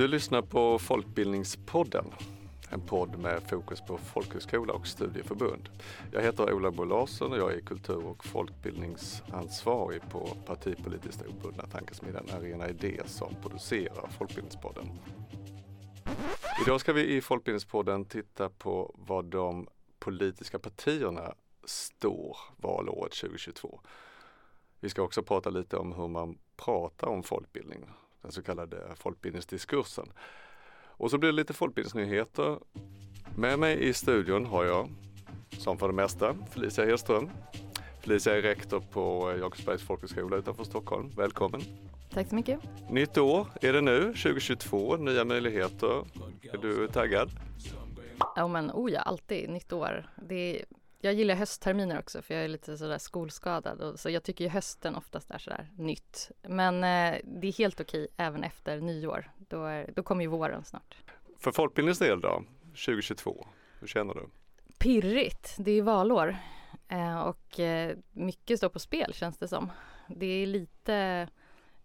Du lyssnar på Folkbildningspodden. En podd med fokus på folkhögskola och studieförbund. Jag heter Ola Bo Larsson och jag är kultur och folkbildningsansvarig på partipolitiskt obundna tankesmedjan Arena Idé som producerar Folkbildningspodden. Idag ska vi i Folkbildningspodden titta på vad de politiska partierna står valåret 2022. Vi ska också prata lite om hur man pratar om folkbildning, den så kallade folkbildningsdiskursen. Och så blir det lite folkbildningsnyheter. Med mig i studion har jag, som för det mesta, Felicia Hedström. Felicia är rektor på Jakobsbergs folkhögskola utanför Stockholm. Välkommen! Tack så mycket! Nytt år är det nu, 2022, nya möjligheter. Är du taggad? Ja men oh ja, alltid nytt år. Det jag gillar höstterminer också för jag är lite sådär skolskadad och, så jag tycker ju hösten oftast är sådär nytt. Men eh, det är helt okej även efter nyår. Då, är, då kommer ju våren snart. För folkbildningens del då, 2022, hur känner du? Pirrigt, det är valår eh, och eh, mycket står på spel känns det som. Det är lite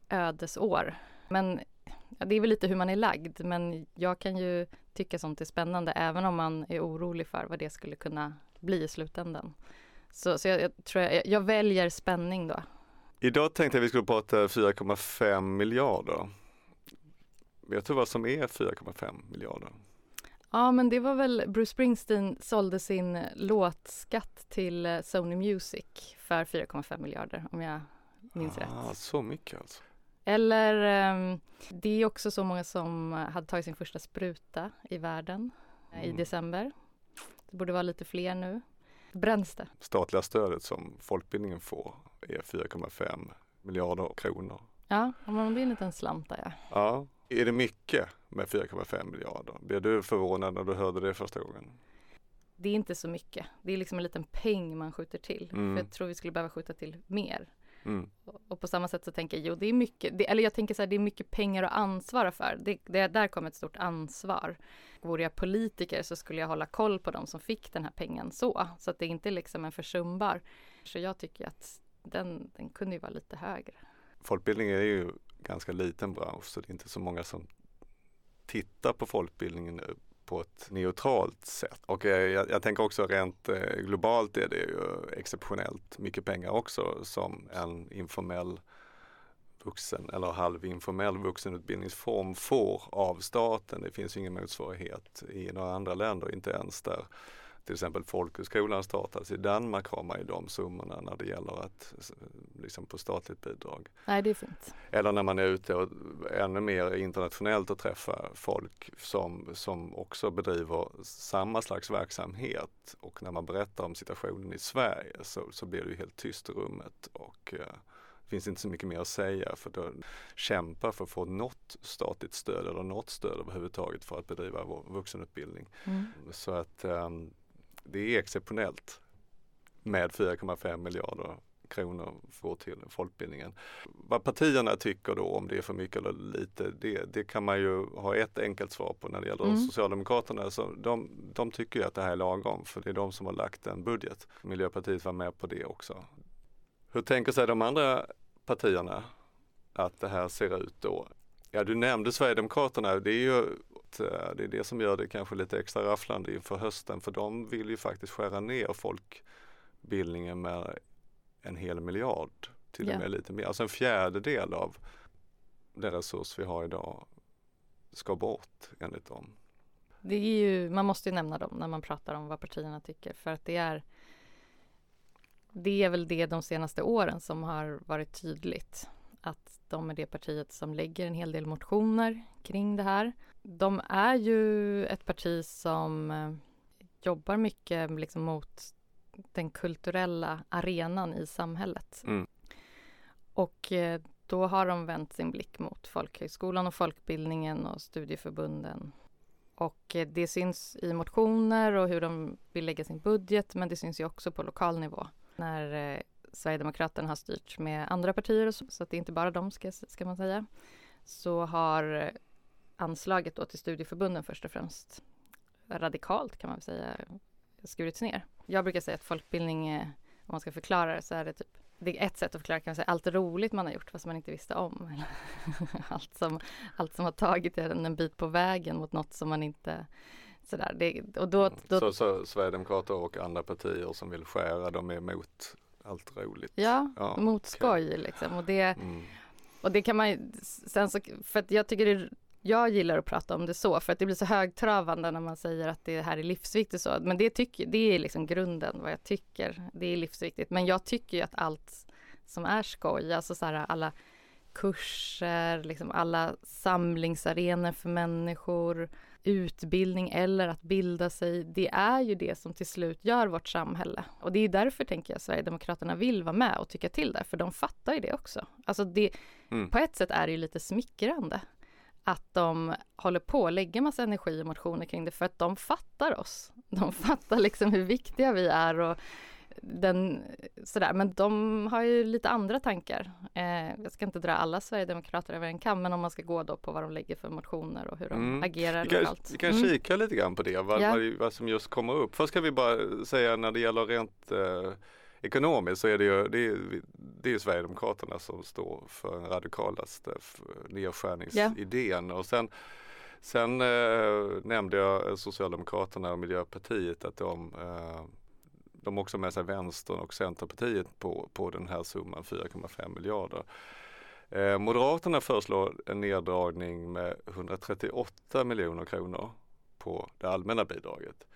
ödesår. Men ja, det är väl lite hur man är lagd men jag kan ju tycka sånt är spännande även om man är orolig för vad det skulle kunna bli i slutändan. Så, så jag, jag tror jag, jag väljer spänning då. Idag tänkte jag vi skulle prata 4,5 miljarder. Vet du vad som är 4,5 miljarder? Ja men det var väl Bruce Springsteen sålde sin låtskatt till eh, Sony Music för 4,5 miljarder om jag minns ah, rätt. Så mycket alltså? Eller um, det är också så många som hade tagit sin första spruta i världen mm. i december. Det borde vara lite fler nu. Bränns det? Statliga stödet som folkbildningen får är 4,5 miljarder kronor. Ja, det är en liten slant där ja. Ja, är det mycket med 4,5 miljarder? Blev du förvånad när du hörde det första gången? Det är inte så mycket. Det är liksom en liten peng man skjuter till. Mm. För jag tror vi skulle behöva skjuta till mer. Mm. Och på samma sätt så tänker jag, jo det är mycket, det, eller jag tänker så här, det är mycket pengar att ansvara för. Det, det, där kommer ett stort ansvar. Vore jag politiker så skulle jag hålla koll på de som fick den här pengen så. Så att det inte är liksom en försumbar. Så jag tycker att den, den kunde ju vara lite högre. Folkbildning är ju ganska liten bransch så det är inte så många som tittar på folkbildningen på ett neutralt sätt. Och jag, jag tänker också rent eh, globalt är det ju exceptionellt mycket pengar också som en informell vuxen eller halvinformell vuxenutbildningsform får av staten. Det finns ingen motsvarighet i några andra länder, inte ens där till exempel folkhögskolan startades i Danmark har man ju de summorna när det gäller att liksom på statligt bidrag. Nej det är fint. Eller när man är ute och ännu mer internationellt och träffar folk som, som också bedriver samma slags verksamhet och när man berättar om situationen i Sverige så, så blir det ju helt tyst i rummet och eh, finns inte så mycket mer att säga för att kämpa för att få något statligt stöd eller något stöd överhuvudtaget för att bedriva vuxenutbildning. Mm. Så att um, det är exceptionellt med 4,5 miljarder kronor får till folkbildningen. Vad partierna tycker då om det är för mycket eller lite, det, det kan man ju ha ett enkelt svar på när det gäller mm. Socialdemokraterna. Så de, de tycker att det här är lagom för det är de som har lagt en budget. Miljöpartiet var med på det också. Hur tänker sig de andra partierna att det här ser ut då? Ja, du nämnde Sverigedemokraterna. Det är ju det är det som gör det kanske lite extra rafflande inför hösten för de vill ju faktiskt skära ner folkbildningen med en hel miljard. Till och med lite mer. Alltså en fjärdedel av den resurs vi har idag ska bort enligt dem. Det är ju, man måste ju nämna dem när man pratar om vad partierna tycker för att det är det är väl det de senaste åren som har varit tydligt att de är det partiet som lägger en hel del motioner kring det här. De är ju ett parti som eh, jobbar mycket liksom mot den kulturella arenan i samhället. Mm. Och eh, då har de vänt sin blick mot folkhögskolan och folkbildningen och studieförbunden. Och eh, det syns i motioner och hur de vill lägga sin budget men det syns ju också på lokal nivå. När eh, Sverigedemokraterna har styrt med andra partier, så, så att det är inte bara de ska, ska man säga, så har eh, anslaget då till studieförbunden först och främst radikalt kan man säga skurits ner. Jag brukar säga att folkbildning, eh, om man ska förklara det, så är det typ det är ett sätt att förklara kan man säga, allt roligt man har gjort fast man inte visste om. allt, som, allt som har tagit en en bit på vägen mot något som man inte sådär. Det, och då, då... Så, så Sverigedemokrater och andra partier som vill skära, de är emot allt roligt? Ja, ja mot skoj okay. liksom. Och det, mm. och det kan man sen så, för att jag tycker det jag gillar att prata om det så för att det blir så högtravande när man säger att det här är livsviktigt så. Men det, tycker, det är liksom grunden vad jag tycker. Det är livsviktigt. Men jag tycker ju att allt som är skoj, alltså så här alla kurser, liksom alla samlingsarenor för människor, utbildning eller att bilda sig. Det är ju det som till slut gör vårt samhälle. Och det är därför tänker jag Sverigedemokraterna vill vara med och tycka till där, för de fattar ju det också. Alltså det, mm. på ett sätt är det ju lite smickrande att de håller på att lägga massa energi och motioner kring det för att de fattar oss. De fattar liksom hur viktiga vi är och den, sådär. Men de har ju lite andra tankar. Eh, jag ska inte dra alla Sverigedemokrater över en kam, men om man ska gå då på vad de lägger för motioner och hur de mm. agerar vi kan, lokalt. Vi kan mm. kika lite grann på det, vad, ja. vad, vad, som just kommer upp. Först ska vi bara säga när det gäller rent eh, ekonomiskt så är det ju, det är, det är Sverigedemokraterna som står för den radikalaste nedskärningsidén. Yeah. Och sen, sen eh, nämnde jag Socialdemokraterna och Miljöpartiet att de eh, de har också med sig Vänstern och Centerpartiet på, på den här summan 4,5 miljarder. Eh, Moderaterna föreslår en neddragning med 138 miljoner kronor på det allmänna bidraget.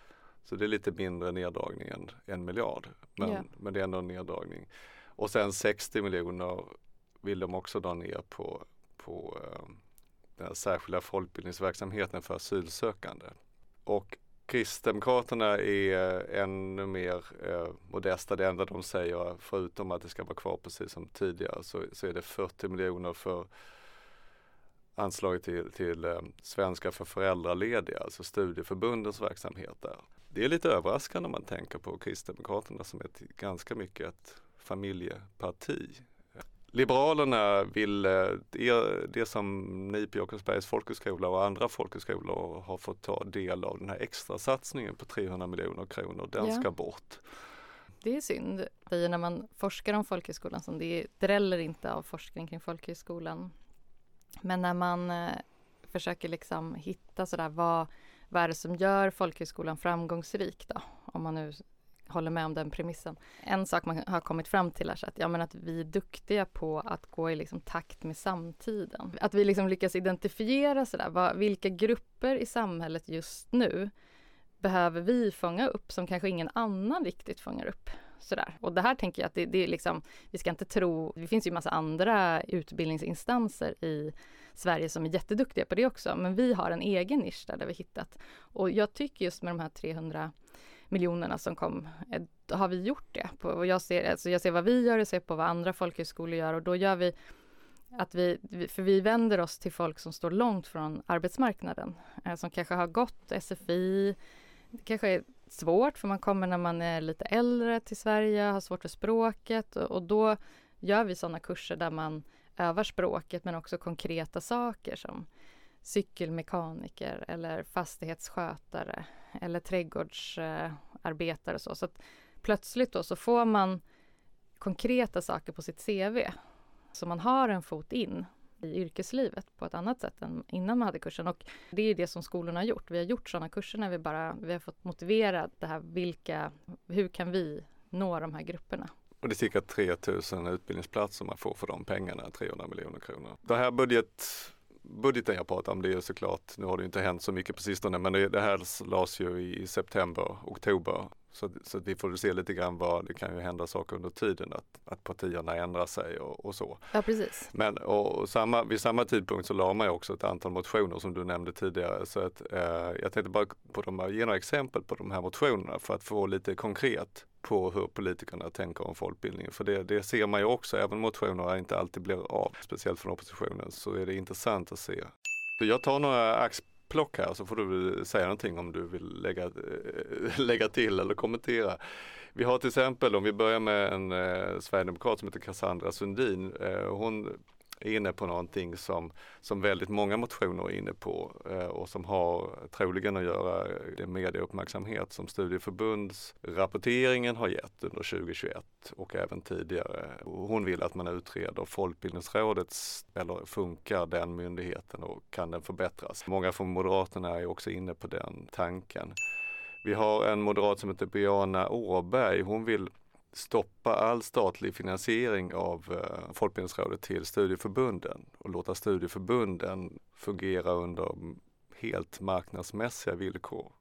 Så det är lite mindre neddragning än en miljard. Men, yeah. men det är ändå en neddragning. Och sen 60 miljoner vill de också dra ner på, på eh, den särskilda folkbildningsverksamheten för asylsökande. Och Kristdemokraterna är eh, ännu mer eh, modesta. Det enda de säger, förutom att det ska vara kvar precis som tidigare, så, så är det 40 miljoner för anslaget till, till eh, Svenska för föräldralediga, alltså studieförbundens verksamhet där. Det är lite överraskande om man tänker på Kristdemokraterna som är ganska mycket ett familjeparti. Liberalerna vill, eh, det, det som ni på Jakobsbergs folkhögskola och andra folkhögskolor har fått ta del av den här extra satsningen på 300 miljoner kronor, den ja. ska bort. Det är synd. När man forskar om folkhögskolan, som det dräller inte av forskning kring folkhögskolan. Men när man eh, försöker liksom hitta sådär vad, vad är det som gör folkhögskolan framgångsrik då? Om man nu håller med om den premissen. En sak man har kommit fram till är så att, ja, men att vi är duktiga på att gå i liksom takt med samtiden. Att vi liksom lyckas identifiera sådär, vad, vilka grupper i samhället just nu behöver vi fånga upp som kanske ingen annan riktigt fångar upp. Sådär. Och det här tänker jag att det, det är liksom, vi ska inte tro, det finns ju massa andra utbildningsinstanser i Sverige som är jätteduktiga på det också, men vi har en egen nisch där, där vi hittat. Och jag tycker just med de här 300 miljonerna som kom, eh, har vi gjort det. och jag, ser, alltså jag ser vad vi gör, jag ser på vad andra folkhögskolor gör. Och då gör vi att vi, för vi vänder oss till folk som står långt från arbetsmarknaden, eh, som kanske har gått SFI, det kanske är svårt för man kommer när man är lite äldre till Sverige, har svårt för språket. Och då gör vi sådana kurser där man övar språket men också konkreta saker som cykelmekaniker eller fastighetsskötare eller trädgårdsarbetare och så. Så att plötsligt då så får man konkreta saker på sitt CV. Så man har en fot in i yrkeslivet på ett annat sätt än innan man hade kursen. Och det är det som skolorna har gjort. Vi har gjort sådana kurser när vi bara vi har fått motivera det här, vilka, hur kan vi nå de här grupperna? Och det är cirka 3000 utbildningsplatser man får för de pengarna, 300 miljoner kronor. Det här budget budgeten jag pratar om det är såklart, nu har det inte hänt så mycket på sistone, men det, det här lades ju i september, oktober. Så, så vi får se lite grann vad, det kan ju hända saker under tiden, att, att partierna ändrar sig och, och så. Ja, precis. Men och samma, vid samma tidpunkt så la man ju också ett antal motioner som du nämnde tidigare. Så att, eh, jag tänkte bara på de, ge några exempel på de här motionerna för att få lite konkret på hur politikerna tänker om folkbildningen. För det, det ser man ju också, även om motionerna inte alltid blir av, speciellt från oppositionen, så är det intressant att se. Jag tar några axplock här så får du säga någonting om du vill lägga, eh, lägga till eller kommentera. Vi har till exempel, om vi börjar med en eh, sverigedemokrat som heter Cassandra Sundin. Eh, hon är inne på någonting som, som väldigt många motioner är inne på eh, och som har troligen att göra med medieuppmärksamhet som studieförbundsrapporteringen har gett under 2021 och även tidigare. Hon vill att man utreder Folkbildningsrådets, eller funkar den myndigheten och kan den förbättras? Många från Moderaterna är också inne på den tanken. Vi har en moderat som heter Biana Åberg. Hon vill stoppa all statlig finansiering av eh, Folkbildningsrådet till studieförbunden och låta studieförbunden fungera under helt marknadsmässiga villkor.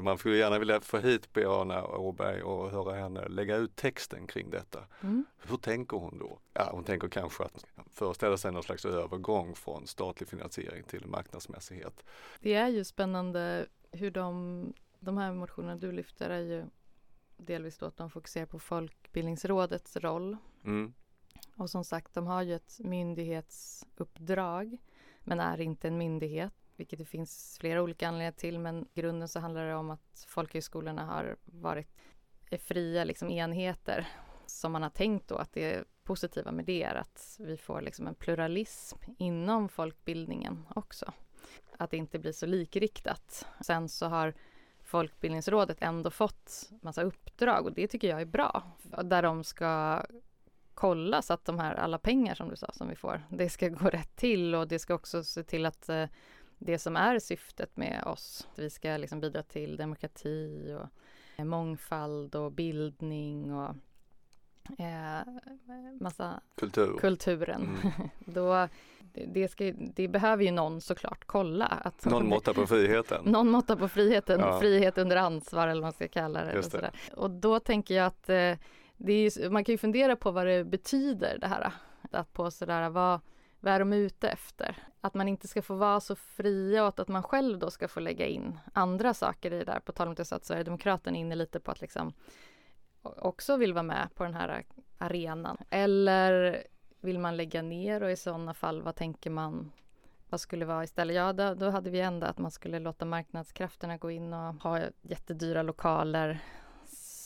Man skulle gärna vilja få hit Biana Åberg och höra henne lägga ut texten kring detta. Mm. Hur tänker hon då? Ja, hon tänker kanske att föreställa sig någon slags övergång från statlig finansiering till marknadsmässighet. Det är ju spännande hur de, de här motionerna du lyfter är ju delvis då att de fokuserar på Folkbildningsrådets roll. Mm. Och som sagt, de har ju ett myndighetsuppdrag men är inte en myndighet, vilket det finns flera olika anledningar till. Men i grunden så handlar det om att folkhögskolorna har varit fria liksom, enheter som man har tänkt då att det positiva med det är att vi får liksom en pluralism inom folkbildningen också. Att det inte blir så likriktat. Sen så har Folkbildningsrådet ändå fått massa uppdrag och det tycker jag är bra. Där de ska kolla så att de här alla pengar som du sa som vi får, det ska gå rätt till och det ska också se till att eh, det som är syftet med oss, att vi ska liksom bidra till demokrati och mångfald och bildning och eh, massa Kultur. kulturen. Mm. Då det, ska, det behöver ju någon såklart kolla. Att, någon måtta på friheten. någon måtta på friheten, ja. frihet under ansvar eller vad man ska kalla det. det. Och då tänker jag att eh, är, man kan ju fundera på vad det betyder det här. Att på sådär, vad, vad är de ute efter? Att man inte ska få vara så fria och att, man själv då ska få lägga in andra saker i det där. På tal om det så att Sverigedemokraterna är inne lite på att liksom också vill vara med på den här arenan. Eller vill man lägga ner och i sådana fall vad tänker man vad skulle vara istället? Ja, då, då hade vi ändå att man skulle låta marknadskrafterna gå in och ha jättedyra lokaler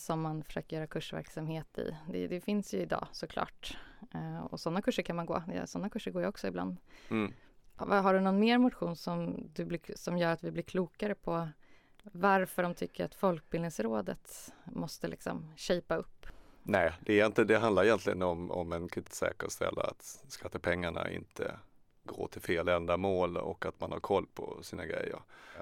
som man försöker göra kursverksamhet i. Det, det finns ju idag såklart. Uh, och sådana kurser kan man gå. Ja, sådana kurser går jag också ibland. Mm. Har du någon mer motion som, du blir, som gör att vi blir klokare på varför de tycker att Folkbildningsrådet måste liksom shapea upp? Nej, det, är inte, det handlar egentligen om, om en säkerställa att skattepengarna inte går till fel ändamål och att man har koll på sina grejer.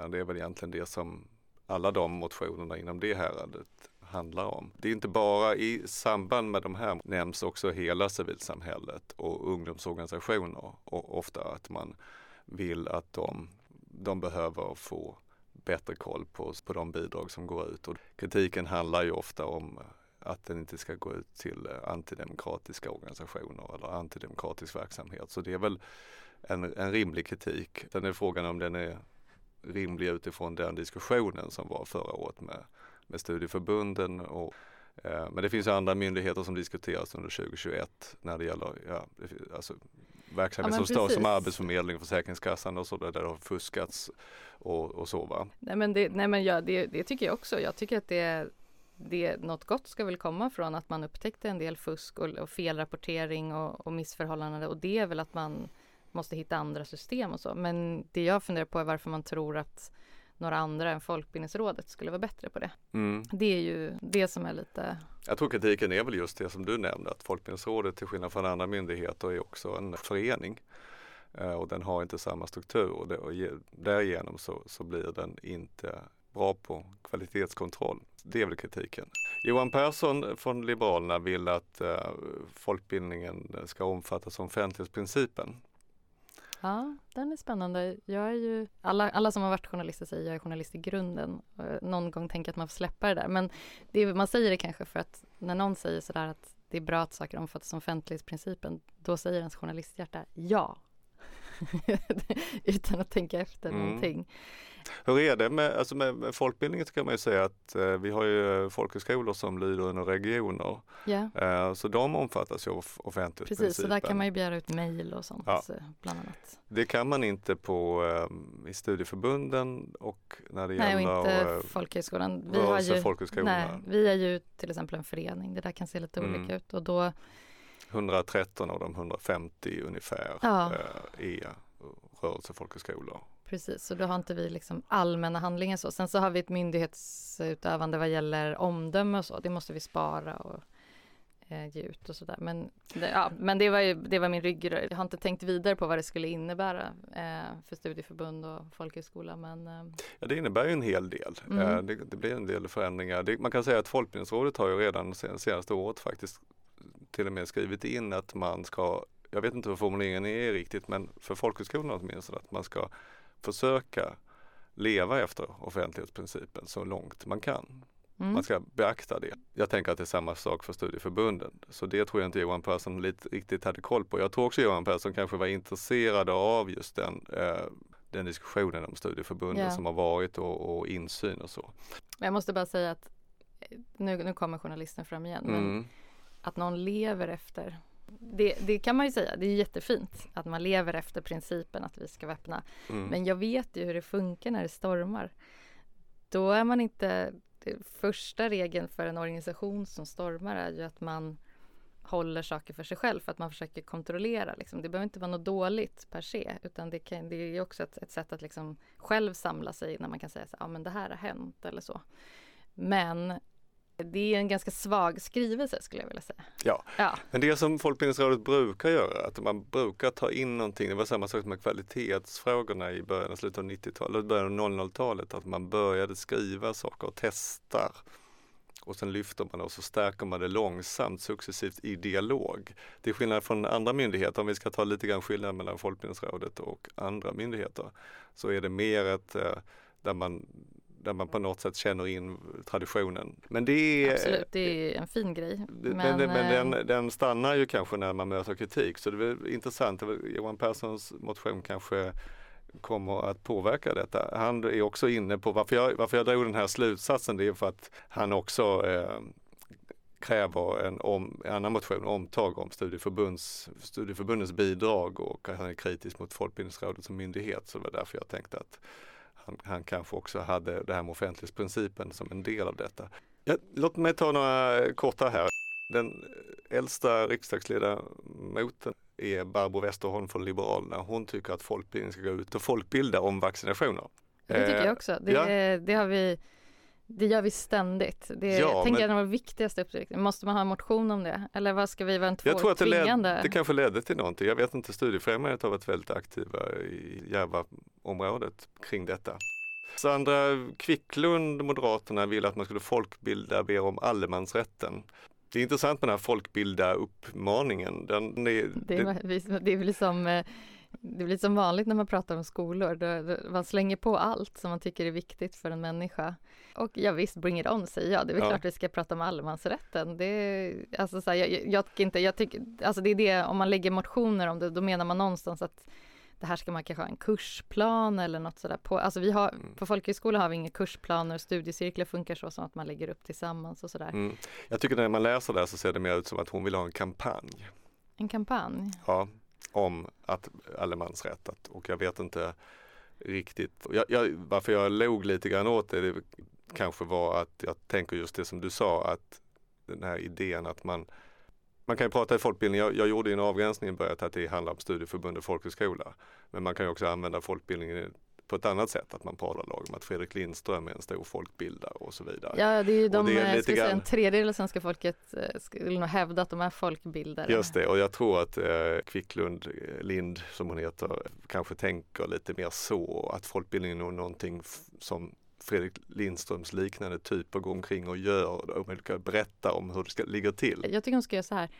Det är väl egentligen det som alla de motionerna inom det häradet handlar om. Det är inte bara i samband med de här nämns också hela civilsamhället och ungdomsorganisationer och ofta att man vill att de, de behöver få bättre koll på, på de bidrag som går ut. Och kritiken handlar ju ofta om eh, att den inte ska gå ut till eh, antidemokratiska organisationer eller antidemokratisk verksamhet. Så det är väl en, en rimlig kritik. Sen är frågan om den är rimlig utifrån den diskussionen som var förra året med, med studieförbunden. Och, eh, men det finns andra myndigheter som diskuteras under 2021 när det gäller ja, alltså, verksamhet ja, som står som Arbetsförmedlingen, Försäkringskassan och så där, där det har fuskats och, och så va. Nej men, det, nej, men ja, det, det tycker jag också. Jag tycker att det det, något gott ska väl komma från att man upptäckte en del fusk och, och felrapportering och, och missförhållanden och det är väl att man måste hitta andra system och så. Men det jag funderar på är varför man tror att några andra än Folkbildningsrådet skulle vara bättre på det. Mm. Det är ju det som är lite... Jag tror kritiken är väl just det som du nämnde att Folkbildningsrådet till skillnad från andra myndigheter är också en förening eh, och den har inte samma struktur och, det, och därigenom så, så blir den inte bra på kvalitetskontroll. Det är väl kritiken. Johan Persson från Liberalerna vill att uh, folkbildningen ska omfattas av offentlighetsprincipen. Ja, den är spännande. Jag är ju, alla, alla som har varit journalister säger jag är journalist i grunden. Någon gång tänker att man får släppa det där. Men det, man säger det kanske för att när någon säger sådär att det är bra att saker omfattas av offentlighetsprincipen, då säger ens journalisthjärta ja. Utan att tänka efter mm. någonting. Hur är det med, alltså med, folkbildningen kan man ju säga att eh, vi har ju folkhögskolor som lyder under regioner. Yeah. Eh, så de omfattas ju av offentlighetsprincipen. Precis, så där kan man ju begära ut mejl och sånt ja. Eh, bland annat. Det kan man inte på eh, i studieförbunden och när det nej, gäller och inte eh, folkhögskolan. Vi, har ju, nej, vi är ju till exempel en förening. Det där kan se lite mm. olika ut och då 113 av de 150 ungefär Ja. eh, är rörelsefolkhögskolor. Precis, så då har inte vi liksom allmänna handlingar så. Sen så har vi ett myndighetsutövande vad gäller omdöme och så. Det måste vi spara och eh, ge ut och sådär. Men, det, ja, men det var ju det var min ryggrad. Jag har inte tänkt vidare på vad det skulle innebära eh, för studieförbund och folkhögskola. Men eh, Ja, det innebär ju en hel del. Mm. Eh, Det, det blir en del förändringar. Det, man kan säga att Folkbildningsrådet har ju redan sen, senaste året faktiskt till och med skrivit in att man ska, jag vet inte hur formuleringen är riktigt, men för folkhögskolorna åtminstone, att man ska försöka leva efter offentlighetsprincipen så långt man kan. mm, Man ska beakta det. Jag tänker att det är samma sak för studieförbunden. Så det tror jag inte Johan Persson lite, riktigt hade koll på. Jag tror också Johan Persson kanske var intresserad av just den, eh, den diskussionen om studieförbunden Ja. som har varit och, och insyn och så. jag måste bara säga att eh, nu, nu kommer journalisten fram igen. Men Mm. att någon lever efter det, det kan man ju säga, det är jättefint att man lever efter principen att vi ska vara öppna. Mm. Men jag vet ju hur det funkar när det stormar. Då är man inte... Första regeln för en organisation som stormar är ju att man håller saker för sig själv för att man försöker kontrollera. Liksom. Det behöver inte vara något dåligt per se utan det, kan, det är också ett, ett sätt att liksom själv samla sig när man kan säga så ja men det här har hänt eller så. Men det är en ganska svag skrivelse skulle jag vilja säga. Ja. ja. Men det som Folkbildningsrådet brukar göra, att man brukar ta in någonting, det var samma sak med kvalitetsfrågorna i början och slutet av 90-talet, eller början av 00-talet, att man började skriva saker och testar. Och sen lyfter man och så stärker man det långsamt successivt i dialog. Till skillnad från andra myndigheter, om vi ska ta lite grann skillnad mellan Folkbildningsrådet och andra myndigheter, så är det mer ett eh, där man där man på något sätt känner in traditionen. Men det är, Absolut, det är en fin grej. Men, men, men eh, den, den stannar ju kanske när man möter kritik så det är intressant. Johan Perssons motion kanske kommer att påverka detta. Han är också inne på varför jag, varför jag drog den här slutsatsen det är för att han också eh, kräver en, om, en annan motion, omtag om studieförbunds, studieförbundens bidrag och att han är kritisk mot Folkbildningsrådet som myndighet. Så det var därför jag tänkte att han, han kanske också hade det här med offentlighetsprincipen som en del av detta. Ja, låt mig ta några korta här. Den äldsta riksdagsledamoten är Barbro Westerholm från Liberalerna. Hon tycker att folkbildningen ska gå ut och folkbilda om vaccinationer. Det tycker Eh, jag också. Det, ja. det har vi det gör vi ständigt. Det Ja, jag tänker men- jag är de viktigaste uppgifterna. Måste man ha en motion om det? Eller vad ska vi vara en två Jag tror att det, led, det kanske ledde till någonting. Jag vet inte, Studiefrämjandet har varit väldigt aktiva i Järvaområdet kring detta. Sandra Quicklund, Moderaterna, vill att man skulle folkbilda mer om allemansrätten. Det är intressant med den här folkbilda uppmaningen. Den är, Det, är, det är väl som eh, det blir som vanligt när man pratar om skolor. Då, man slänger på allt som man tycker är viktigt för en människa. Och ja visst, bring it on säger jag. Det är väl Ja. klart vi ska prata om allemansrätten. Det, alltså, så här, jag, jag, inte, jag tycker, alltså det är det, om man lägger motioner om det, då menar man någonstans att det här ska man kanske ha en kursplan eller något sådär på. Alltså vi har, Mm. på folkhögskola har vi inga kursplaner, studiecirklar funkar så som att man lägger upp tillsammans och sådär. mm, jag tycker när man läser det så ser det mer ut som att hon vill ha en kampanj. En kampanj. Ja, om att allemansrätt. Att, och jag vet inte riktigt. Jag, jag, varför jag log lite grann åt det, det kanske var att jag tänker just det som du sa att den här idén att man man kan ju prata i folkbildning, jag, jag gjorde en avgränsning i början att det handlar om studieförbund och folkhögskola. Men man kan ju också använda folkbildningen på ett annat sätt, att man pratar om att Fredrik Lindström är en stor folkbildare och så vidare. Ja, det är ju de, är eh, lite grann- en tredjedel av svenska folket eh, skulle nog hävda att de är folkbildare. Just det, och jag tror att eh, Quicklund eh, Lind, som hon heter, kanske tänker lite mer så att folkbildningen är någonting som Fredrik Lindströms liknande typer går omkring och gör och berätta om hur det ska ligga till. Jag tycker hon ska göra så här.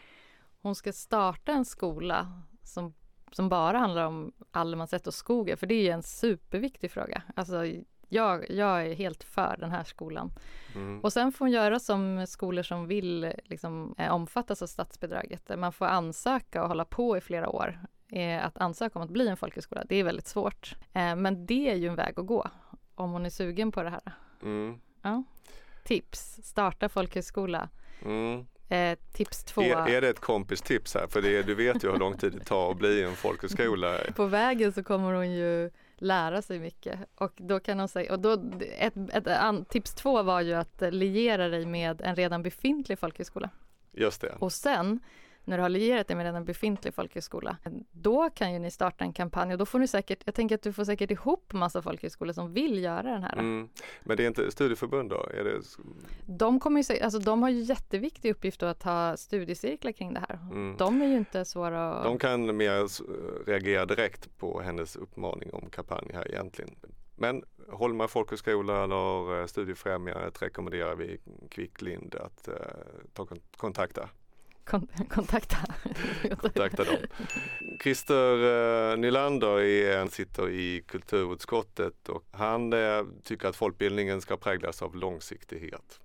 Hon ska starta en skola som, som bara handlar om allemansrätt och skogen, för det är en superviktig fråga. Alltså, jag, jag är helt för den här skolan. Mm. Och sen får hon göra som skolor som vill liksom, eh, omfattas av statsbidraget. där Man får ansöka och hålla på i flera år. Eh, att ansöka om att bli en folkhögskola, det är väldigt svårt. Eh, men det är ju en väg att gå om hon är sugen på det här. Mm. Tips, starta folkhögskola. Mm. Eh, tips två, Är, är det ett kompistips här? För det, du vet ju hur lång tid det tar att bli en folkhögskola. på vägen så kommer hon ju lära sig mycket. Och då kan hon säga, och då, ett, ett, an, tips två var ju att liera dig med en redan befintlig folkhögskola. Just det. Och sen när du har lierat dig med en befintlig folkhögskola, då kan ju ni starta en kampanj och då får ni säkert, jag tänker att du får säkert ihop massa folkhögskolor som vill göra den här. Mm. Men det är inte studieförbund då? Är det... De, kommer ju, alltså, de har ju jätteviktig uppgift att ha studiecirklar kring det här. Mm. De är ju inte svåra att... De kan mer reagera direkt på hennes uppmaning om kampanj här egentligen. Men Holma folkhögskola eller eh, Studiefrämjandet rekommenderar vi Kvicklind att eh, ta kontakta. Kon kontakta. kontakta dem. Christer eh, Nylander är, sitter i kulturutskottet och han eh, tycker att folkbildningen ska präglas av långsiktighet.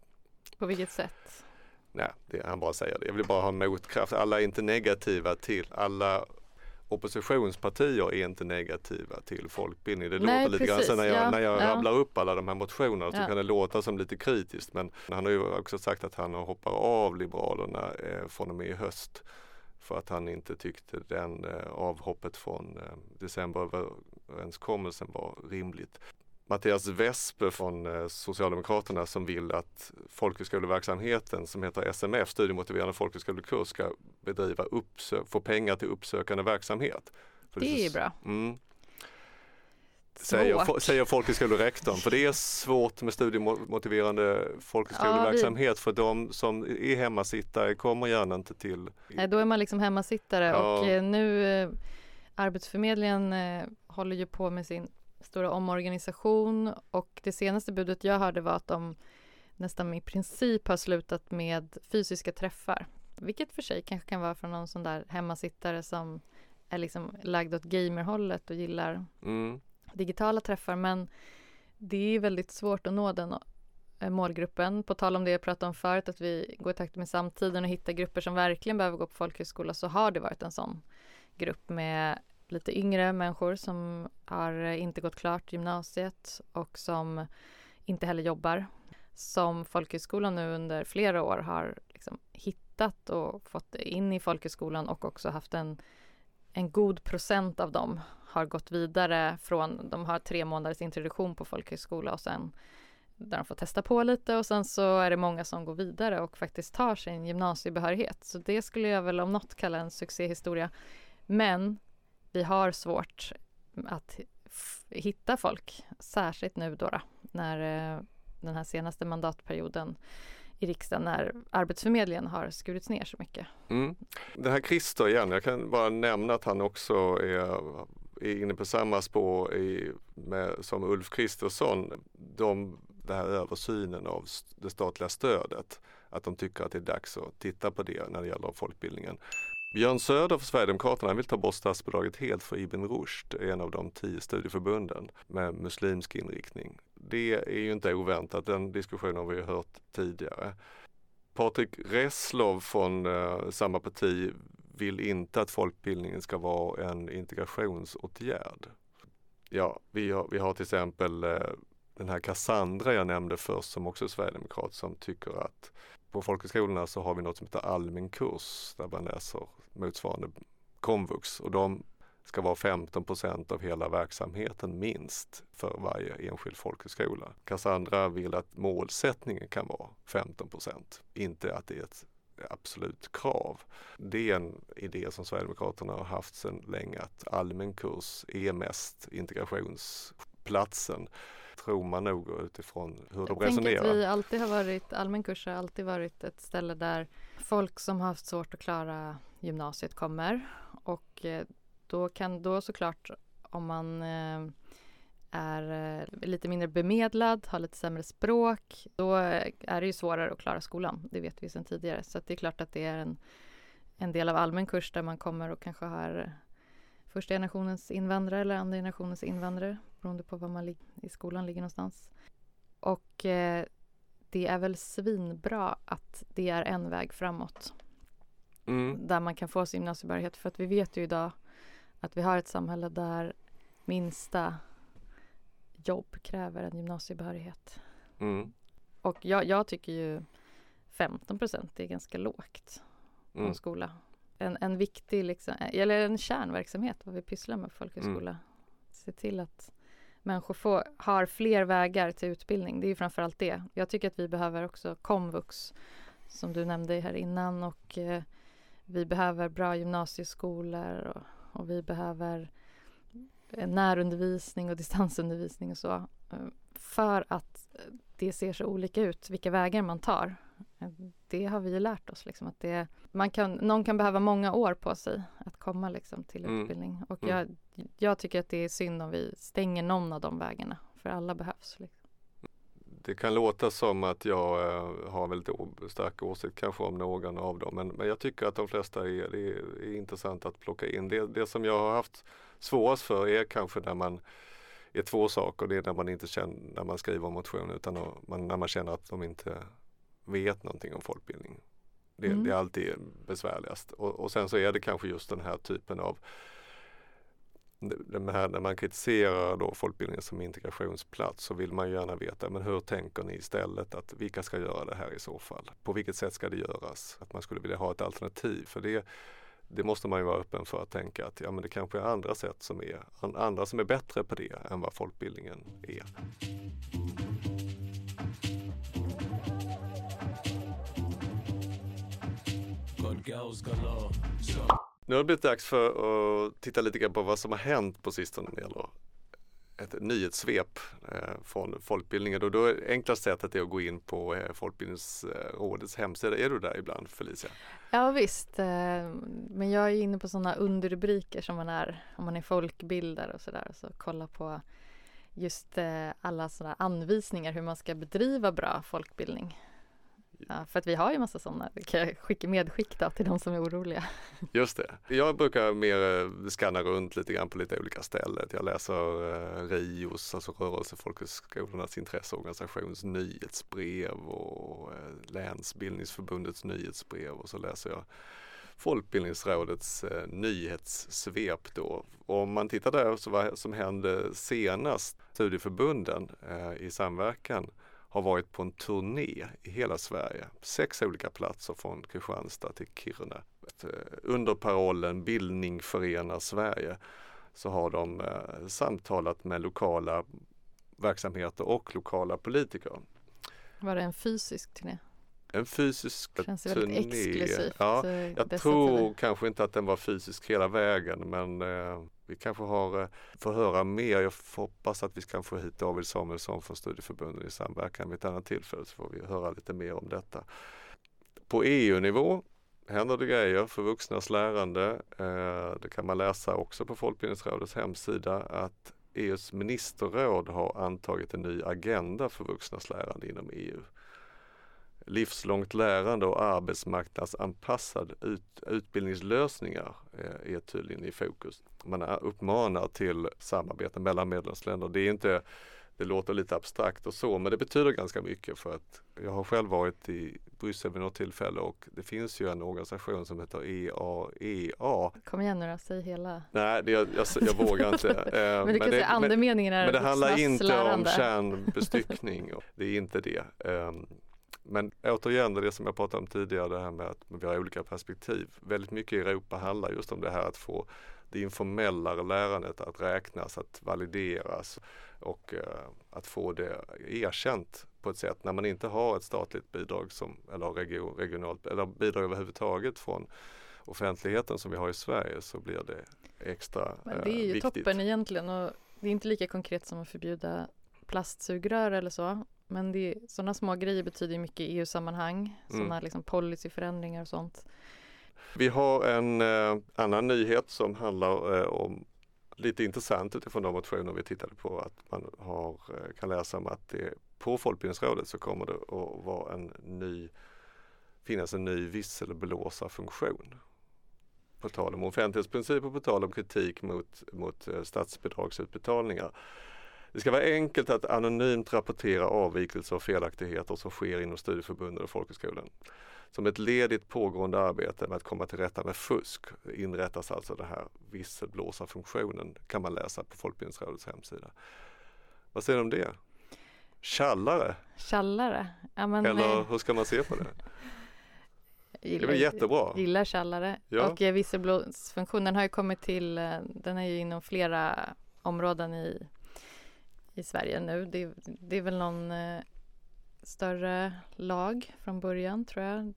På vilket sätt? Nej, det, han bara säger det. Jag vill bara ha motkraft. Alla är inte negativa till, alla oppositionspartier är inte negativa till folkbildning. Det Nej, låter lite precis, grann så när jag, ja, när jag ja. rabblar upp alla de här motionerna så ja. kan det låta som lite kritiskt men han har ju också sagt att han hoppar av Liberalerna eh, från och med i höst för att han inte tyckte den eh, avhoppet från eh, decemberöverenskommelsen var rimligt. Mattias Vespe från eh, Socialdemokraterna som vill att folkhögskoleverksamheten som heter SMF, studiemotiverande folkhögskolekurs, ska bedriva uppsö- få pengar till uppsökande verksamhet. För det är bra. Mm, säger, säger folkhögskolerektorn. För det är svårt med studiemotiverande folkhögskoleverksamhet ja, för de som är hemmasittare kommer gärna inte till. Nej, då är man liksom hemmasittare ja. och eh, nu eh, Arbetsförmedlingen håller ju på med sin stora omorganisation och det senaste budet jag hörde var att de nästan i princip har slutat med fysiska träffar. Vilket för sig kanske kan vara från någon sån där hemmasittare som är liksom lagd åt gamerhållet och gillar mm. digitala träffar men det är väldigt svårt att nå den eh, målgruppen. På tal om det jag pratade om förut, att vi går i takt med samtiden och hittar grupper som verkligen behöver gå på folkhögskola, så har det varit en sån grupp med lite yngre människor som har inte gått klart gymnasiet och som inte heller jobbar. Som folkhögskolan nu under flera år har liksom hittat och fått in i folkhögskolan och också haft en, en god procent av dem har gått vidare från, de har tre månaders introduktion på folkhögskola och sen där de får testa på lite och sen så är det många som går vidare och faktiskt tar sin gymnasiebehörighet. Så det skulle jag väl om något kalla en succéhistoria. Men vi har svårt att hitta folk, särskilt nu då, då när eh, den här senaste mandatperioden i riksdagen när Arbetsförmedlingen har skurits ner så mycket. Mm. Det här Christer igen, jag kan bara nämna att han också är, är inne på samma spår i, med, som Ulf Kristersson. De, den här översynen av det statliga stödet, att de tycker att det är dags att titta på det när det gäller folkbildningen. Björn Söder för Sverigedemokraterna vill ta bort statsbidraget helt för Ibn Rushd, en av de tio studieförbunden med muslimsk inriktning. Det är ju inte oväntat, den diskussionen har vi hört tidigare. Patrik Reslow från eh, samma parti vill inte att folkbildningen ska vara en integrationsåtgärd. Ja, vi har, vi har till exempel eh, den här Cassandra jag nämnde först som också är sverigedemokrat som tycker att på folkhögskolorna så har vi något som heter allmän kurs där man läser motsvarande komvux och de ska vara 15% av hela verksamheten minst för varje enskild folkhögskola. Cassandra vill att målsättningen kan vara 15% inte att det är ett absolut krav. Det är en idé som Sverigedemokraterna har haft sedan länge att allmän kurs är mest integrationsplatsen tror man nog utifrån hur de jag resonerar. Att vi alltid har varit, allmän kurs har alltid varit ett ställe där folk som har haft svårt att klara gymnasiet kommer och eh, då kan då såklart om man eh, är eh, lite mindre bemedlad, har lite sämre språk, då är det ju svårare att klara skolan. Det vet vi sedan tidigare. Så det är klart att det är en, en del av allmän kurs där man kommer och kanske har första generationens invandrare eller andra generationens invandrare beroende på var man i skolan ligger någonstans. Och eh, det är väl svinbra att det är en väg framåt. Mm. Där man kan få sin gymnasiebehörighet. För att vi vet ju idag att vi har ett samhälle där minsta jobb kräver en gymnasiebehörighet. Mm. Och jag, jag, tycker ju 15 procent är ganska lågt på mm. skola. En, en viktig, liksom, eller en kärnverksamhet vad vi pysslar med på folkhögskola. Mm. Se till att människor får, har fler vägar till utbildning. Det är ju framförallt det. Jag tycker att vi behöver också komvux som du nämnde här innan och eh, vi behöver bra gymnasieskolor och, och vi behöver närundervisning och distansundervisning och så. Eh, för att det ser så olika ut, vilka vägar man tar. Det har vi ju lärt oss. Liksom, att det, man kan, någon kan behöva många år på sig att komma liksom, till mm. utbildning. Och mm. jag, jag, tycker att det är synd om vi stänger någon av de vägarna. För alla behövs. Liksom. Det kan låta som att jag äh, har väldigt stark åsikt kanske om någon av dem. Men, men jag tycker att de flesta är, är, är intressant att plocka in. Det, det som jag har haft svårast för är kanske när man är två saker. Det är när man inte känner, när man skriver motion utan när man känner att de inte vet någonting om folkbildning. Det, mm. det är alltid besvärligast. Och, och, sen så är det kanske just den här typen av här, när man kritiserar då folkbildningen som integrationsplats så vill man ju gärna veta men hur tänker ni istället att vilka ska göra det här i så fall? På vilket sätt ska det göras? Att man skulle vilja ha ett alternativ för det det måste man ju vara öppen för att tänka att ja, men det kanske är andra sätt som är andra som är bättre på det än vad folkbildningen är. Nu har det blivit dags för att titta lite grann på vad som har hänt på sistone när det gäller ett nyhetssvep eh, från folkbildningen och då är enklaste sättet är att gå in på eh, Folkbildningsrådets hemsida. Är du där ibland Felicia? Ja visst, eh, men jag är inne på sådana underrubriker som man är om man är folkbildare och sådär. Så kolla på just alla sådana anvisningar hur man ska bedriva bra folkbildning. Ja, för att vi har ju massa sådana. Det kan jag skicka medskick till de som är oroliga. Just det. Jag brukar mer eh, skanna runt lite grann på lite olika ställen. Jag läser eh, RIOS, alltså Rörelsefolkhögskolornas intresseorganisations nyhetsbrev och eh, Länsbildningsförbundets nyhetsbrev och så läser jag Folkbildningsrådets eh, nyhetssvep då. Och om man tittar där så vad som hände senast, studieförbunden eh, i samverkan har varit på en turné i hela Sverige. Sex olika platser från Kristianstad till Kiruna. Eh, under parollen Bildning förenar Sverige så har de eh, samtalat med lokala verksamheter och lokala politiker. Var det en fysisk turné? En fysisk turné. Känns väldigt exklusivt. Ja, jag tror kanske inte att den var fysisk hela vägen men eh, vi kanske har, eh, får höra mer. Jag hoppas att vi kan få hit David Samuelsson från Studieförbunden i samverkan vid ett annat tillfälle så får vi höra lite mer om detta. På EU-nivå händer det grejer för vuxnas lärande. Eh, det kan man läsa också på Folkbildningsrådets hemsida att EUs ministerråd har antagit en ny agenda för vuxnas lärande inom EU livslångt lärande och arbetsmarknadsanpassad ut, utbildningslösningar eh, är tydligen i fokus. Man uppmanar till samarbete mellan medlemsländer. Det är inte det låter lite abstrakt och så men det betyder ganska mycket för att jag har själv varit i Bryssel vid något tillfälle och det finns ju en organisation som heter EAEA. E Kom igen nu då, säg hela. Nej, det, jag, jag, jag vågar inte. Eh, men du kan säga andemeningen är Men det handlar inte om kärnbestyckning. det är inte det. Men återigen det som jag pratade om tidigare, det här med att vi har olika perspektiv. Väldigt mycket i Europa handlar just om det här att få det informellare lärandet att räknas, att valideras och uh, att få det erkänt på ett sätt. När man inte har ett statligt bidrag som, eller region, regionalt eller bidrag överhuvudtaget från offentligheten som vi har i Sverige så blir det extra Men Det är ju uh, toppen egentligen och det är inte lika konkret som att förbjuda plastsugrör eller så men det, sådana små grejer betyder mycket i EU-sammanhang. Sådana mm. liksom policyförändringar och sånt. Vi har en eh, annan nyhet som handlar eh, om lite intressant utifrån de motioner vi tittade på att man har, eh, kan läsa om att det, på Folkbildningsrådet så kommer det att vara en ny, finnas en ny visselblåsarfunktion. På tal om offentlighetsprincip och på tal om kritik mot, mot eh, statsbidragsutbetalningar. Det ska vara enkelt att anonymt rapportera avvikelser och felaktigheter som sker inom studieförbunden och folkhögskolan. Som ett led i ett pågående arbete med att komma till rätta med fusk inrättas alltså den här visselblåsarfunktionen kan man läsa på Folkbildningsrådets hemsida. Vad säger du om det? Tjallare? Tjallare? Ja, men, Eller hur ska man se på det? Gillar, det är jättebra? Gillar tjallare. Ja. Och eh, visselblåsfunktionen har ju kommit till, eh, den är ju inom flera områden i i Sverige nu. Det, det är väl någon eh, större lag från början tror jag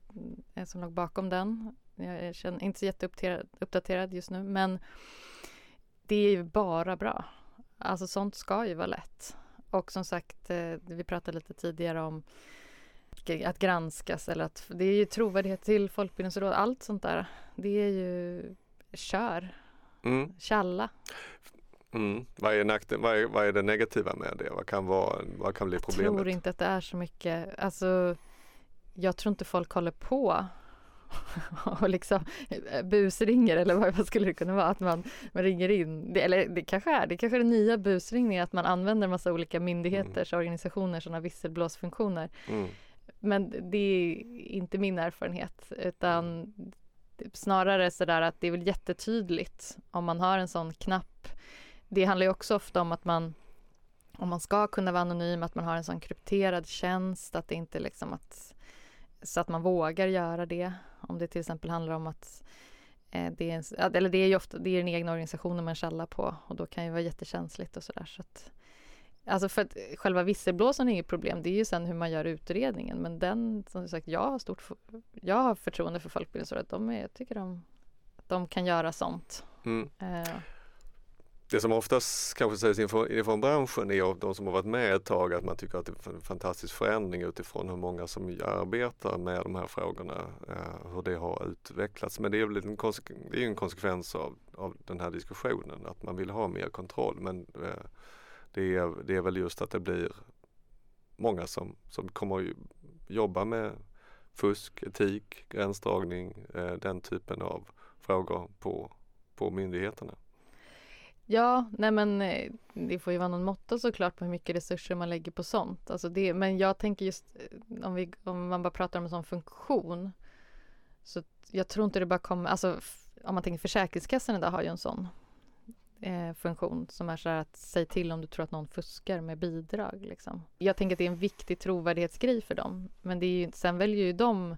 eh, som låg bakom den. Jag känner inte så jätteuppdaterad just nu, men det är ju bara bra. Alltså sånt ska ju vara lätt. Och som sagt, eh, vi pratade lite tidigare om att granskas eller att det är ju trovärdighet till Folkbildningsrådet, allt sånt där. Det är ju kör, mm. tjalla. Mm. Vad, är nakten, vad, är, vad är det negativa med det? Vad kan, vara, vad kan bli problemet? Jag tror inte att det är så mycket. Alltså, jag tror inte folk håller på och liksom busringer eller vad, skulle det kunna vara? Att man, man ringer in, det, eller det kanske är det kanske är det nya busringningen att man använder en massa olika myndigheters, mm. organisationer, sådana visselblåsfunktioner. Mm. Men det är inte min erfarenhet utan snarare sådär att det är väl jättetydligt om man har en sån knapp. Det handlar ju också ofta om att man om man ska kunna vara anonym, att man har en sån krypterad tjänst, att det inte liksom att så att man vågar göra det. Om det till exempel handlar om att eh, det är, en, eller det är ju ofta det är den egna organisationen man kallar på och då kan ju vara jättekänsligt och sådär. Så att, alltså för att själva visselblåsaren är inget problem, det är ju sen hur man gör utredningen. Men den, som sagt, jag har stort, jag har förtroende för Folkbildningsrådet. De är, jag tycker de, de kan göra sånt. Mm. Eh, det som oftast kanske sägs ifrån, branschen är av de som har varit med ett tag att man tycker att det är en fantastisk förändring utifrån hur många som arbetar med de här frågorna, eh, hur det har utvecklats. Men det är väl en, det är en konsekvens av, av den här diskussionen, att man vill ha mer kontroll. Men eh, det, är, det är väl just att det blir många som, som kommer att jobba med fusk, etik, gränsdragning, eh, den typen av frågor på, på myndigheterna. Ja, nej men eh, det får ju vara någon måtta såklart på hur mycket resurser man lägger på sånt. Alltså det, men jag tänker just eh, om, vi, om man bara pratar om en sån funktion. Så jag tror inte det bara kommer, alltså om man tänker Försäkringskassan idag har ju en sån eh, funktion som är så här att säg till om du tror att någon fuskar med bidrag. Liksom. Jag tänker att det är en viktig trovärdighetsgrej för dem. Men det är ju, sen väljer ju de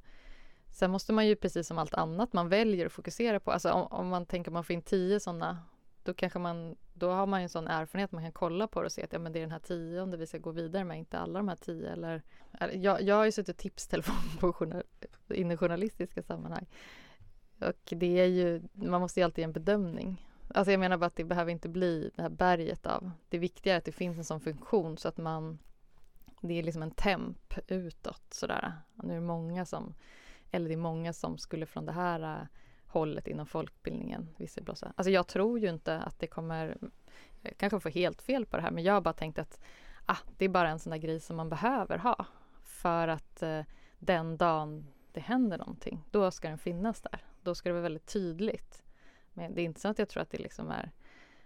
Sen måste man ju precis som allt annat man väljer att fokusera på. Alltså om, om man tänker att man får in tio sådana då kanske man, då har man ju en sån erfarenhet man kan kolla på det och se att ja, men det är den här tionde vi ska gå vidare med, inte alla de här tio eller, jag, jag har ju suttit tipstelefon på journal, in i journalistiska sammanhang och det är ju, man måste ju alltid göra en bedömning. Alltså jag menar bara att det behöver inte bli det här berget av, det viktiga är att det finns en sån funktion så att man, det är liksom en temp utåt sådär. Och nu är det många som, eller det är många som skulle från det här hållet inom folkbildningen visselblåsa. Alltså jag tror ju inte att det kommer, jag kanske får helt fel på det här, men jag har bara tänkt att ah, det är bara en sån där grej som man behöver ha för att eh, den dagen det händer någonting, då ska den finnas där. Då ska det vara väldigt tydligt. Men det är inte så att jag tror att det liksom är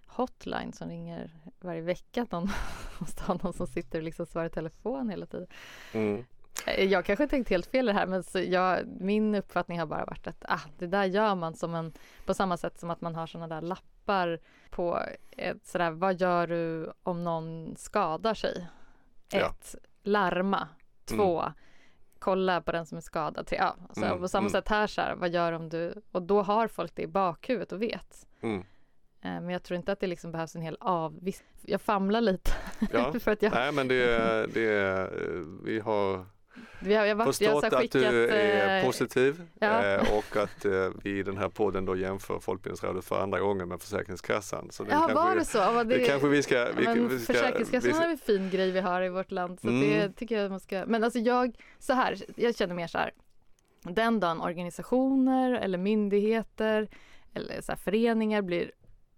hotline som ringer varje vecka. Att någon måste ha någon som sitter och liksom svarar i telefon hela tiden. Mm. Eh, jag kanske tänkt helt fel i det här men jag, min uppfattning har bara varit att ah, det där gör man som en, på samma sätt som att man har såna där lappar på ett sådär, vad gör du om någon skadar sig? Ett, ja. larma. Två, mm. kolla på den som är skadad. Tre, ja, så mm. På samma mm. sätt här så här, vad gör om du, och då har folk det i bakhuvudet och vet. Mm. Eh, men jag tror inte att det liksom behövs en hel av... Jag famlar lite. Ja, för att jag... nej men det, det, vi har vi har, jag varit, förstått jag att du är eh, positiv ja. Eh, och att eh, vi i den här podden då jämför Folkbildningsrådet för andra gången med Försäkringskassan. Så ja, var det så? Ja, det, det kanske vi ska... Vi, men vi ska, Försäkringskassan vi, har en fin grej vi har i vårt land så mm. det tycker jag man ska... Men alltså jag, så här, jag känner mer så här. Den dagen organisationer eller myndigheter eller så här, föreningar blir,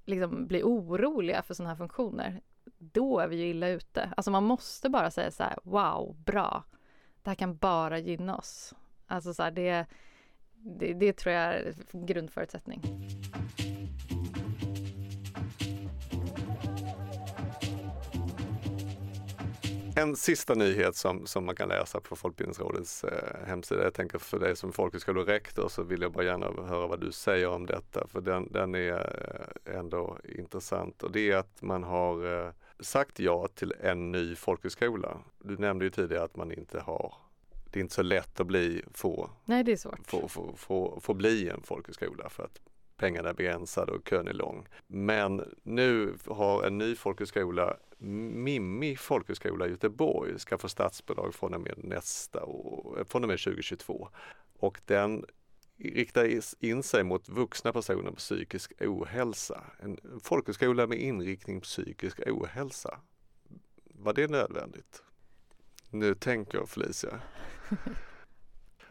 liksom, blir oroliga för sådana här funktioner då är vi ju illa ute. Alltså man måste bara säga så här, wow, bra det här kan bara gynna oss. Alltså så här, det, det, det tror jag är en grundförutsättning. En sista nyhet som, som man kan läsa på Folkbildningsrådets eh, hemsida. Jag tänker för dig som folkhögskolerektor så vill jag bara gärna höra vad du säger om detta för den, den är eh, ändå intressant och det är att man har eh, sagt ja till en ny folkhögskola. Du nämnde ju tidigare att man inte har det är inte så lätt att bli, få, Nej, det är svårt. Få, få, få, få bli en folkhögskola för att pengarna är begränsade och kön är lång. Men nu har en ny folkhögskola, Mimmi folkhögskola i Göteborg, ska få statsbidrag från och med nästa år, från och med 2022. Och den rikta in sig mot vuxna personer med psykisk ohälsa. En folkhögskola med inriktning på psykisk ohälsa. Var det nödvändigt? Nu tänker Felicia.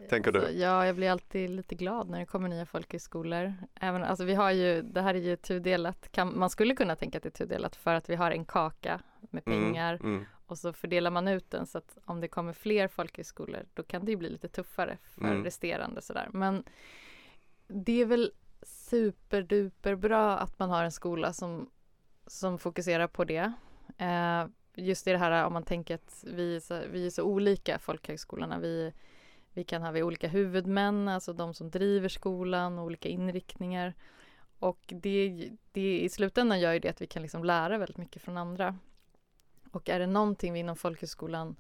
Tänker du? Alltså, ja, jag blir alltid lite glad när det kommer nya folkhögskolor. Även, alltså vi har ju, det här är ju tudelat, kan, man skulle kunna tänka att det är tudelat för att vi har en kaka med mm, pengar mm, mm. och så fördelar man ut den så att om det kommer fler folkhögskolor då kan det ju bli lite tuffare för mm. resterande sådär. Men det är väl superduper bra att man har en skola som, som fokuserar på det. Eh, just i det här om man tänker att vi är så, vi är så olika folkhögskolorna. Vi vi kan ha vi olika huvudmän, alltså de som driver skolan och olika inriktningar. Och det, det i slutändan gör ju det att vi kan liksom lära väldigt mycket från andra. Och är det någonting vi inom folkhögskolan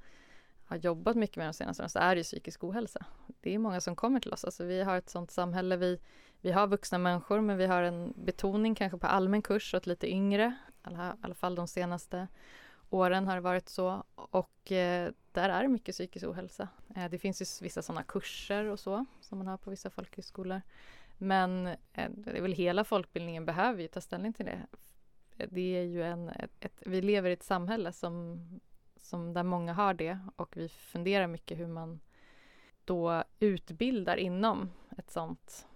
har jobbat mycket med de senaste åren så är det psykisk ohälsa. Det är många som kommer till oss. Alltså vi har ett sånt samhälle. Vi, vi har vuxna människor men vi har en betoning kanske på allmän kurs åt lite yngre. I alla, alla fall de senaste åren har det varit så. Och eh, där är mycket psykisk ohälsa. Eh, det finns ju vissa sådana kurser och så som man har på vissa folkhögskolor. Men eh, det är väl hela folkbildningen behöver ju ta ställning till det. Det är ju en, ett, ett, vi lever i ett samhälle som, som där många har det och vi funderar mycket hur man då utbildar inom ett sånt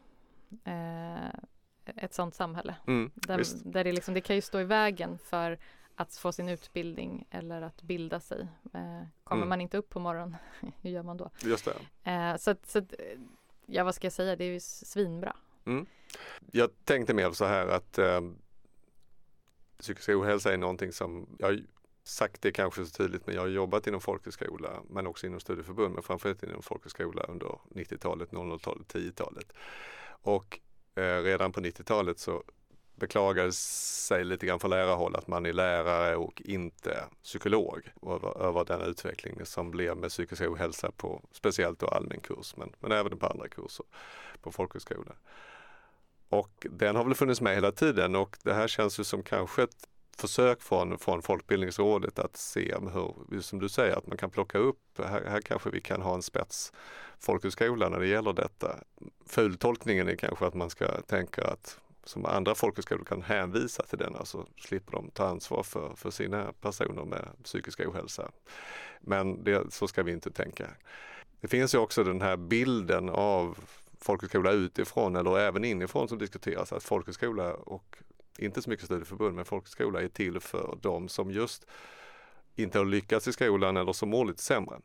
ett sånt samhälle. Mm, där, där det, liksom, det kan ju stå i vägen för att få sin utbildning eller att bilda sig. Eh, kommer mm. man inte upp på morgonen, hur gör man då? Just det. Eh, så, att, så att, ja vad ska jag säga, det är ju svinbra. Mm. Jag tänkte mer så här att eh, psykisk ohälsa är någonting som, jag har sagt det kanske så tydligt, men jag har jobbat inom folkhögskola men också inom studieförbund, men framförallt inom folkhögskola under 90-talet, 00-talet, 10-talet. Och eh, redan på 90-talet så beklagade sig lite grann från lärarhåll att man är lärare och inte psykolog över, över den utveckling som blev med psykisk ohälsa på speciellt då allmän kurs men, men även på andra kurser på folkhögskola. Och den har väl funnits med hela tiden och det här känns ju som kanske ett försök från, från Folkbildningsrådet att se hur, som du säger, att man kan plocka upp, här, här kanske vi kan ha en spets folkhögskola när det gäller detta. Fultolkningen är kanske att man ska tänka att som andra folkhögskolor kan hänvisa till den, alltså slipper de ta ansvar för, för sina personer med psykisk ohälsa. Men det, så ska vi inte tänka. Det finns ju också den här bilden av folkhögskola utifrån eller även inifrån som diskuteras, att folkhögskola och inte så mycket studieförbund, men folkhögskola är till för de som just inte har lyckats i skolan eller som mår lite sämre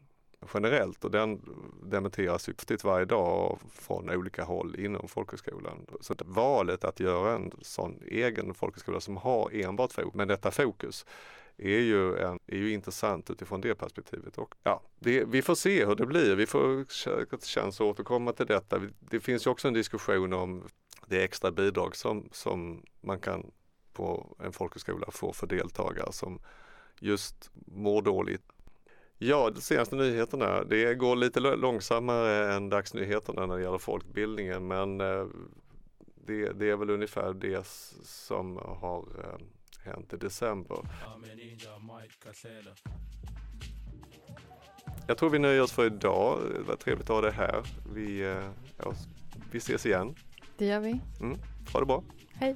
generellt och den dementeras ju varje dag från olika håll inom folkhögskolan. Så valet att göra en sån egen folkhögskola som har enbart fokus, men detta fokus är ju, en, är ju intressant utifrån det perspektivet. Och, ja, det, vi får se hur det blir. Vi får chans att återkomma till detta. Det finns ju också en diskussion om det extra bidrag som, som man kan på en folkhögskola få för deltagare som just mår dåligt Ja, de senaste nyheterna. Det går lite långsammare än dagsnyheterna när det gäller folkbildningen men eh, det, det är väl ungefär det som har eh, hänt i december. Jag tror vi nöjer oss för idag. Det var trevligt att ha det här. Vi, eh, ja, vi ses igen. Det gör vi. Mm, ha det bra. Hej.